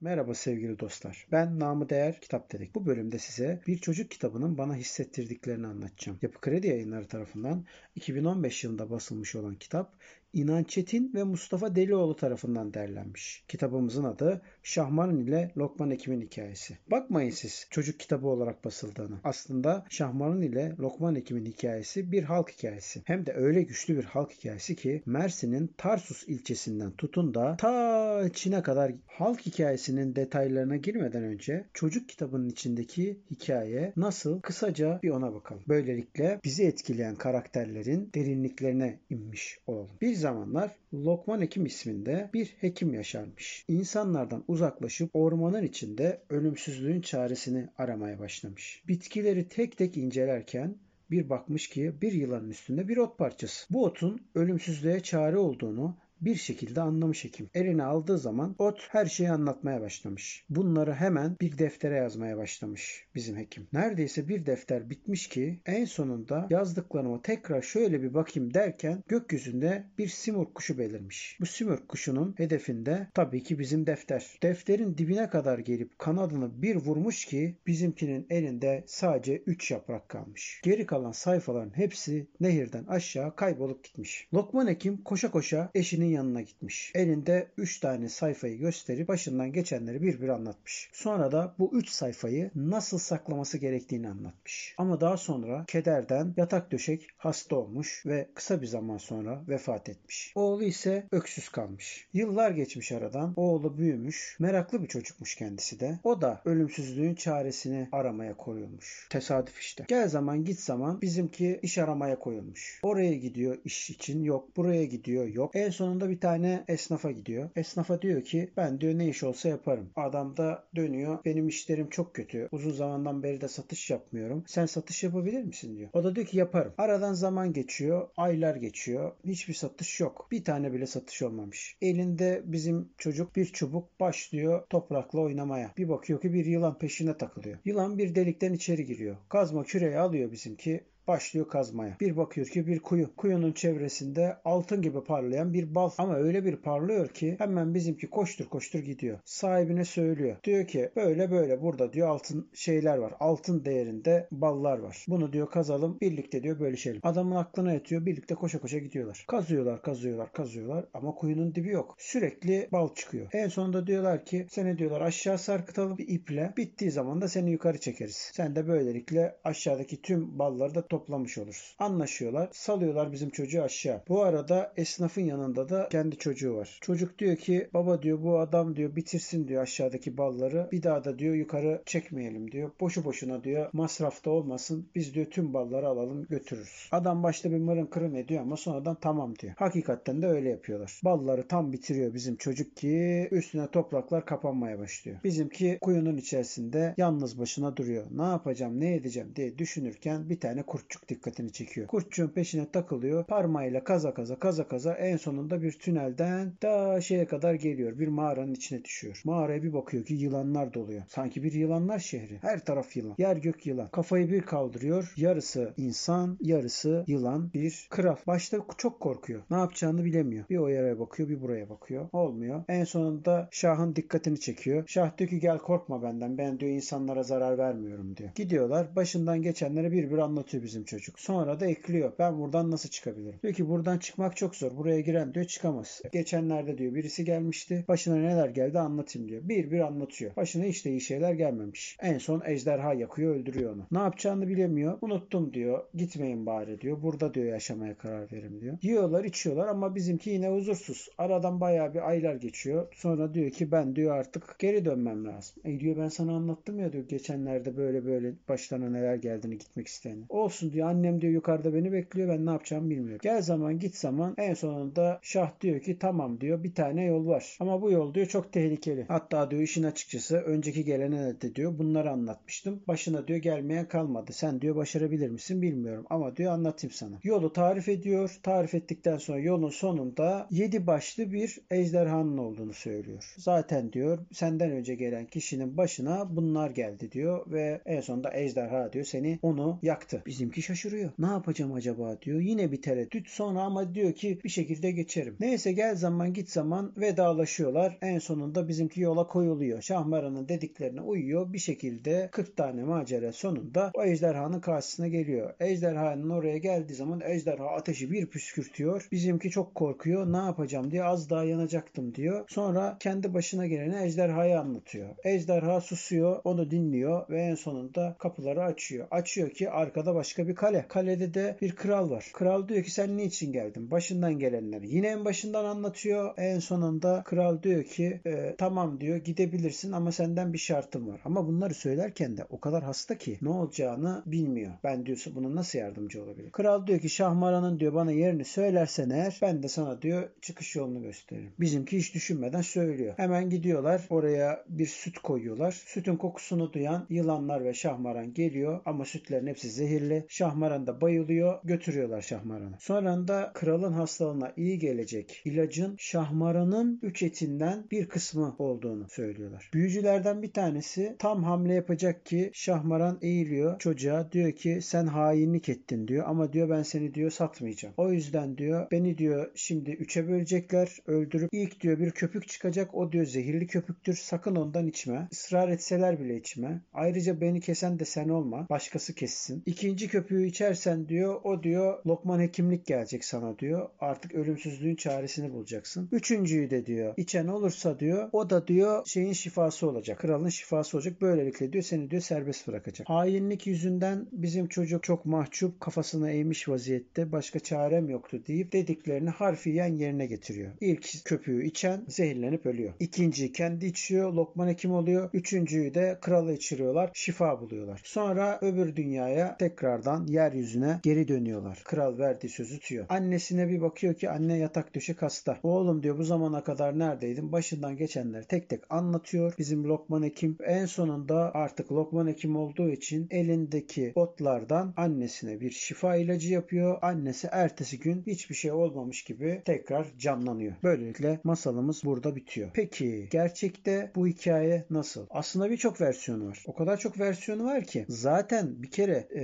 Merhaba sevgili dostlar. Ben Namı Değer Kitap Dedik. Bu bölümde size bir çocuk kitabının bana hissettirdiklerini anlatacağım. Yapı Kredi Yayınları tarafından 2015 yılında basılmış olan kitap İnan Çetin ve Mustafa Delioğlu tarafından derlenmiş. Kitabımızın adı Şahmarın ile Lokman Ekim'in hikayesi. Bakmayın siz çocuk kitabı olarak basıldığını. Aslında Şahmarın ile Lokman Ekim'in hikayesi bir halk hikayesi. Hem de öyle güçlü bir halk hikayesi ki Mersin'in Tarsus ilçesinden tutun da ta Çin'e kadar halk hikayesinin detaylarına girmeden önce çocuk kitabının içindeki hikaye nasıl kısaca bir ona bakalım. Böylelikle bizi etkileyen karakterlerin derinliklerine inmiş olalım. Bir zamanlar Lokman Hekim isminde bir hekim yaşarmış. İnsanlardan uzaklaşıp ormanın içinde ölümsüzlüğün çaresini aramaya başlamış. Bitkileri tek tek incelerken bir bakmış ki bir yılanın üstünde bir ot parçası. Bu otun ölümsüzlüğe çare olduğunu bir şekilde anlamış hekim. Eline aldığı zaman ot her şeyi anlatmaya başlamış. Bunları hemen bir deftere yazmaya başlamış bizim hekim. Neredeyse bir defter bitmiş ki en sonunda yazdıklarıma tekrar şöyle bir bakayım derken gökyüzünde bir simurg kuşu belirmiş. Bu simurg kuşunun hedefinde tabii ki bizim defter. Defterin dibine kadar gelip kanadını bir vurmuş ki bizimkinin elinde sadece 3 yaprak kalmış. Geri kalan sayfaların hepsi nehirden aşağı kaybolup gitmiş. Lokman Hekim koşa koşa eşinin yanına gitmiş. Elinde 3 tane sayfayı gösterip başından geçenleri bir bir anlatmış. Sonra da bu 3 sayfayı nasıl saklaması gerektiğini anlatmış. Ama daha sonra kederden yatak döşek hasta olmuş ve kısa bir zaman sonra vefat etmiş. Oğlu ise öksüz kalmış. Yıllar geçmiş aradan. Oğlu büyümüş. Meraklı bir çocukmuş kendisi de. O da ölümsüzlüğün çaresini aramaya koyulmuş. Tesadüf işte. Gel zaman git zaman bizimki iş aramaya koyulmuş. Oraya gidiyor iş için yok. Buraya gidiyor yok. En sonunda bir tane esnafa gidiyor. Esnafa diyor ki ben diyor ne iş olsa yaparım. Adam da dönüyor. Benim işlerim çok kötü. Uzun zamandan beri de satış yapmıyorum. Sen satış yapabilir misin diyor. O da diyor ki yaparım. Aradan zaman geçiyor. Aylar geçiyor. Hiçbir satış yok. Bir tane bile satış olmamış. Elinde bizim çocuk bir çubuk başlıyor toprakla oynamaya. Bir bakıyor ki bir yılan peşine takılıyor. Yılan bir delikten içeri giriyor. Kazma küreği alıyor bizimki başlıyor kazmaya. Bir bakıyor ki bir kuyu. Kuyunun çevresinde altın gibi parlayan bir bal. Ama öyle bir parlıyor ki hemen bizimki koştur koştur gidiyor. Sahibine söylüyor. Diyor ki böyle böyle burada diyor altın şeyler var. Altın değerinde ballar var. Bunu diyor kazalım. Birlikte diyor bölüşelim. Adamın aklına yatıyor. Birlikte koşa koşa gidiyorlar. Kazıyorlar kazıyorlar kazıyorlar ama kuyunun dibi yok. Sürekli bal çıkıyor. En sonunda diyorlar ki seni diyorlar aşağı sarkıtalım bir iple. Bittiği zaman da seni yukarı çekeriz. Sen de böylelikle aşağıdaki tüm balları da toplamış oluruz. Anlaşıyorlar. Salıyorlar bizim çocuğu aşağı. Bu arada esnafın yanında da kendi çocuğu var. Çocuk diyor ki baba diyor bu adam diyor bitirsin diyor aşağıdaki balları. Bir daha da diyor yukarı çekmeyelim diyor. Boşu boşuna diyor masrafta olmasın. Biz diyor tüm balları alalım götürürüz. Adam başta bir mırın kırın ediyor ama sonradan tamam diyor. Hakikaten de öyle yapıyorlar. Balları tam bitiriyor bizim çocuk ki üstüne topraklar kapanmaya başlıyor. Bizimki kuyunun içerisinde yalnız başına duruyor. Ne yapacağım ne edeceğim diye düşünürken bir tane kurt kurtçuk dikkatini çekiyor. Kurtçuğun peşine takılıyor. Parmağıyla kaza kaza kaza kaza en sonunda bir tünelden daha şeye kadar geliyor. Bir mağaranın içine düşüyor. Mağaraya bir bakıyor ki yılanlar doluyor. Sanki bir yılanlar şehri. Her taraf yılan. Yer gök yılan. Kafayı bir kaldırıyor. Yarısı insan, yarısı yılan. Bir kral. Başta çok korkuyor. Ne yapacağını bilemiyor. Bir o yere bakıyor, bir buraya bakıyor. Olmuyor. En sonunda Şah'ın dikkatini çekiyor. Şah diyor ki gel korkma benden. Ben diyor insanlara zarar vermiyorum diyor. Gidiyorlar. Başından geçenleri bir bir anlatıyor bizim bizim çocuk. Sonra da ekliyor. Ben buradan nasıl çıkabilirim? Diyor ki buradan çıkmak çok zor. Buraya giren diyor çıkamaz. Geçenlerde diyor birisi gelmişti. Başına neler geldi anlatayım diyor. Bir bir anlatıyor. Başına de iyi şeyler gelmemiş. En son ejderha yakıyor öldürüyor onu. Ne yapacağını bilemiyor. Unuttum diyor. Gitmeyin bari diyor. Burada diyor yaşamaya karar verim diyor. Yiyorlar içiyorlar ama bizimki yine huzursuz. Aradan bayağı bir aylar geçiyor. Sonra diyor ki ben diyor artık geri dönmem lazım. E diyor ben sana anlattım ya diyor geçenlerde böyle böyle başlarına neler geldiğini gitmek isteyeni. Olsun diyor annem diyor yukarıda beni bekliyor ben ne yapacağımı bilmiyorum. Gel zaman git zaman en sonunda Şah diyor ki tamam diyor bir tane yol var. Ama bu yol diyor çok tehlikeli. Hatta diyor işin açıkçası önceki gelene de diyor bunları anlatmıştım. Başına diyor gelmeye kalmadı. Sen diyor başarabilir misin bilmiyorum ama diyor anlatayım sana. Yolu tarif ediyor. Tarif ettikten sonra yolun sonunda yedi başlı bir ejderhanın olduğunu söylüyor. Zaten diyor senden önce gelen kişinin başına bunlar geldi diyor ve en sonunda ejderha diyor seni onu yaktı. Bizimki şaşırıyor. Ne yapacağım acaba diyor. Yine bir tereddüt sonra ama diyor ki bir şekilde geçerim. Neyse gel zaman git zaman vedalaşıyorlar. En sonunda bizimki yola koyuluyor. Şahmaran'ın dediklerine uyuyor. Bir şekilde 40 tane macera sonunda o ejderhanın karşısına geliyor. Ejderhanın oraya geldiği zaman ejderha ateşi bir püskürtüyor. Bizimki çok korkuyor. Ne yapacağım diye az daha yanacaktım diyor. Sonra kendi başına geleni ejderhaya anlatıyor. Ejderha susuyor. Onu dinliyor ve en sonunda kapıları açıyor. Açıyor ki arkada başka bir kale. Kalede de bir kral var. Kral diyor ki sen niçin geldin? Başından gelenleri. Yine en başından anlatıyor. En sonunda kral diyor ki e, tamam diyor gidebilirsin ama senden bir şartım var. Ama bunları söylerken de o kadar hasta ki ne olacağını bilmiyor. Ben diyorsa buna nasıl yardımcı olabilir? Kral diyor ki Şahmaran'ın diyor bana yerini söylersen eğer ben de sana diyor çıkış yolunu gösteririm. Bizimki hiç düşünmeden söylüyor. Hemen gidiyorlar. Oraya bir süt koyuyorlar. Sütün kokusunu duyan yılanlar ve Şahmaran geliyor ama sütlerin hepsi zehirli. Şahmaran da bayılıyor. Götürüyorlar Şahmaran'ı. Sonra da kralın hastalığına iyi gelecek ilacın Şahmaran'ın üç etinden bir kısmı olduğunu söylüyorlar. Büyücülerden bir tanesi tam hamle yapacak ki Şahmaran eğiliyor çocuğa diyor ki sen hainlik ettin diyor ama diyor ben seni diyor satmayacağım. O yüzden diyor beni diyor şimdi üçe bölecekler öldürüp ilk diyor bir köpük çıkacak o diyor zehirli köpüktür sakın ondan içme. Israr etseler bile içme. Ayrıca beni kesen de sen olma başkası kessin. İkinci köpüğü içersen diyor o diyor Lokman hekimlik gelecek sana diyor. Artık ölümsüzlüğün çaresini bulacaksın. Üçüncüyü de diyor içen olursa diyor o da diyor şeyin şifası olacak. Kralın şifası olacak. Böylelikle diyor seni diyor serbest bırakacak. Hainlik yüzünden bizim çocuk çok mahcup kafasını eğmiş vaziyette başka çarem yoktu deyip dediklerini harfiyen yerine getiriyor. İlk köpüğü içen zehirlenip ölüyor. İkinci kendi içiyor. Lokman hekim oluyor. Üçüncüyü de krala içiriyorlar. Şifa buluyorlar. Sonra öbür dünyaya tekrardan yeryüzüne geri dönüyorlar. Kral verdiği sözü tutuyor. Annesine bir bakıyor ki anne yatak döşek hasta. Oğlum diyor bu zamana kadar neredeydin? Başından geçenleri tek tek anlatıyor. Bizim Lokman Hekim en sonunda artık Lokman Hekim olduğu için elindeki otlardan annesine bir şifa ilacı yapıyor. Annesi ertesi gün hiçbir şey olmamış gibi tekrar canlanıyor. Böylelikle masalımız burada bitiyor. Peki gerçekte bu hikaye nasıl? Aslında birçok versiyonu var. O kadar çok versiyonu var ki zaten bir kere e,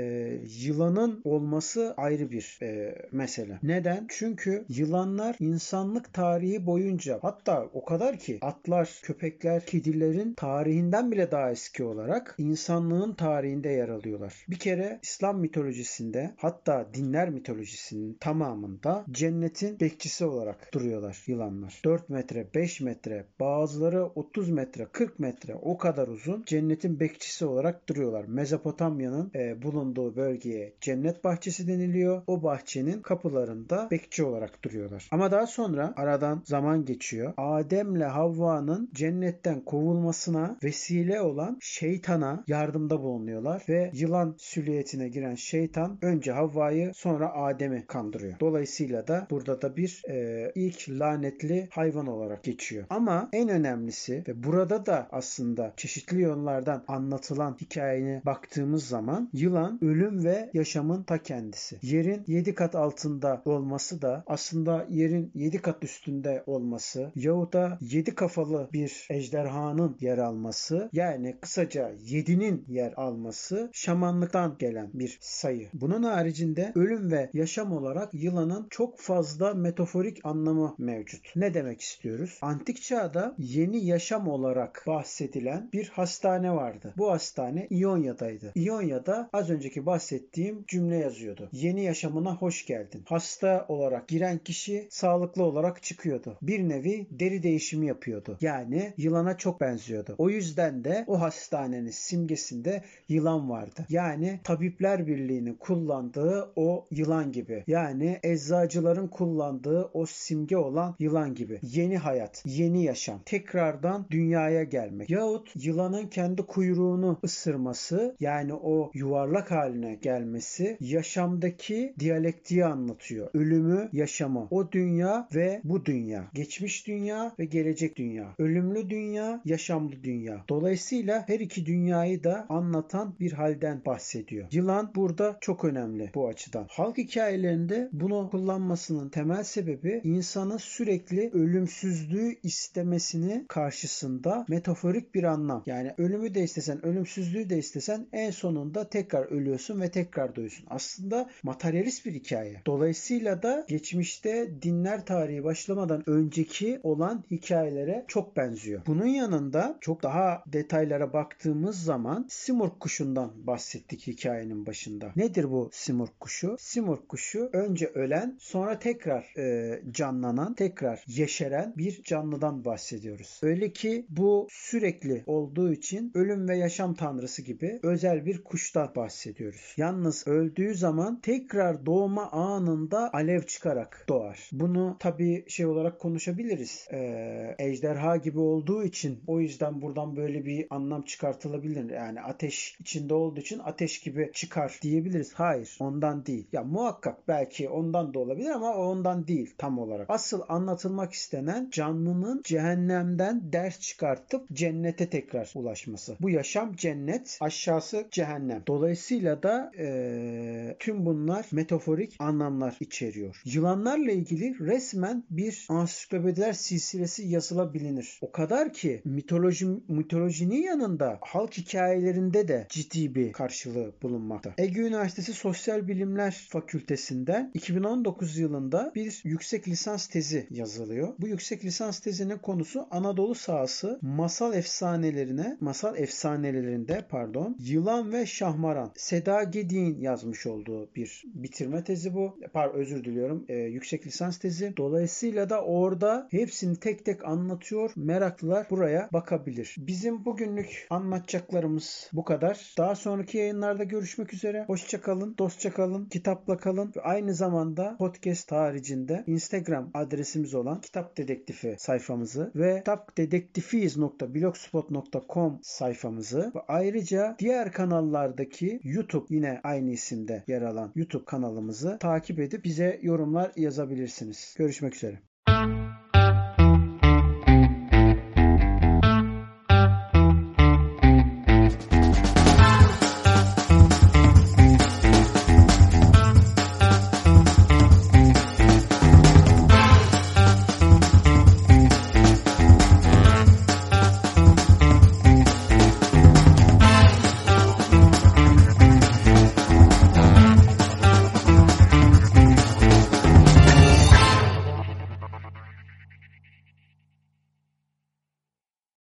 yılanın olması ayrı bir e, mesele. Neden? Çünkü yılanlar insanlık tarihi boyunca hatta o kadar ki atlar, köpekler, kedilerin tarihinden bile daha eski olarak insanlığın tarihinde yer alıyorlar. Bir kere İslam mitolojisinde hatta dinler mitolojisinin tamamında cennetin bekçisi olarak duruyorlar yılanlar. 4 metre, 5 metre, bazıları 30 metre, 40 metre o kadar uzun cennetin bekçisi olarak duruyorlar. Mezopotamya'nın e, bulunduğu bölgeye cennet bahçesi deniliyor. O bahçenin kapılarında bekçi olarak duruyorlar. Ama daha sonra aradan zaman geçiyor. Adem'le Havva'nın cennetten kovulmasına vesile olan şeytana yardımda bulunuyorlar ve yılan süliyetine giren şeytan önce Havva'yı sonra Adem'i kandırıyor. Dolayısıyla da burada da bir e, ilk lanetli hayvan olarak geçiyor. Ama en önemlisi ve burada da aslında çeşitli yönlerden anlatılan hikayene baktığımız zaman yılan ölüm ve yaşamın ta kendisi. Yerin 7 kat altında olması da aslında yerin 7 kat üstünde olması yahut da 7 kafalı bir ejderhanın yer alması yani kısaca 7'nin yer alması şamanlıktan gelen bir sayı. Bunun haricinde ölüm ve yaşam olarak yılanın çok fazla metaforik anlamı mevcut. Ne demek istiyoruz? Antik çağda yeni yaşam olarak bahsedilen bir hastane vardı. Bu hastane İonya'daydı. İonya'da az önceki bahsettiğim bahsettiğim cümle yazıyordu. Yeni yaşamına hoş geldin. Hasta olarak giren kişi sağlıklı olarak çıkıyordu. Bir nevi deri değişimi yapıyordu. Yani yılana çok benziyordu. O yüzden de o hastanenin simgesinde yılan vardı. Yani Tabipler Birliği'nin kullandığı o yılan gibi. Yani eczacıların kullandığı o simge olan yılan gibi. Yeni hayat, yeni yaşam. Tekrardan dünyaya gelmek. Yahut yılanın kendi kuyruğunu ısırması yani o yuvarlak haline gelmesi yaşamdaki diyalektiği anlatıyor. Ölümü, yaşamı. O dünya ve bu dünya. Geçmiş dünya ve gelecek dünya. Ölümlü dünya, yaşamlı dünya. Dolayısıyla her iki dünyayı da anlatan bir halden bahsediyor. Yılan burada çok önemli bu açıdan. Halk hikayelerinde bunu kullanmasının temel sebebi insanın sürekli ölümsüzlüğü istemesini karşısında metaforik bir anlam. Yani ölümü de istesen, ölümsüzlüğü de istesen en sonunda tekrar ölüyorsun ve tekrar doğuyorsun. Aslında materyalist bir hikaye. Dolayısıyla da geçmişte dinler tarihi başlamadan önceki olan hikayelere çok benziyor. Bunun yanında çok daha detaylara baktığımız zaman Simurg kuşundan bahsettik hikayenin başında. Nedir bu Simurg kuşu? Simurg kuşu önce ölen sonra tekrar e, canlanan, tekrar yeşeren bir canlıdan bahsediyoruz. Öyle ki bu sürekli olduğu için ölüm ve yaşam tanrısı gibi özel bir kuştan bahsediyoruz. Yalnız öldüğü zaman tekrar doğma anında alev çıkarak doğar. Bunu tabi şey olarak konuşabiliriz. Ee, ejderha gibi olduğu için o yüzden buradan böyle bir anlam çıkartılabilir. Yani ateş içinde olduğu için ateş gibi çıkar diyebiliriz. Hayır ondan değil. Ya muhakkak belki ondan da olabilir ama ondan değil tam olarak. Asıl anlatılmak istenen canlının cehennemden ders çıkartıp cennete tekrar ulaşması. Bu yaşam cennet, aşağısı cehennem. Dolayısıyla da e, tüm bunlar metaforik anlamlar içeriyor. Yılanlarla ilgili resmen bir ansiklopediler silsilesi yazılabilir. O kadar ki mitoloji mitolojinin yanında halk hikayelerinde de ciddi bir karşılığı bulunmakta. Ege Üniversitesi Sosyal Bilimler Fakültesinden 2019 yılında bir yüksek lisans tezi yazılıyor. Bu yüksek lisans tezinin konusu Anadolu sahası masal efsanelerine, masal efsanelerinde pardon, yılan ve şahmaran. Seda Gedik'in yazmış olduğu bir bitirme tezi bu. Pardon özür diliyorum. E, yüksek lisans tezi. Dolayısıyla da orada hepsini tek tek anlatıyor. Meraklılar buraya bakabilir. Bizim bugünlük anlatacaklarımız bu kadar. Daha sonraki yayınlarda görüşmek üzere. Hoşça kalın, dostça kalın, kitapla kalın ve aynı zamanda podcast haricinde Instagram adresimiz olan Kitap Dedektifi sayfamızı ve kitapdedektifiyiz.blogspot.com sayfamızı ve ayrıca diğer kanallardaki YouTube aynı isimde yer alan YouTube kanalımızı takip edip bize yorumlar yazabilirsiniz. Görüşmek üzere.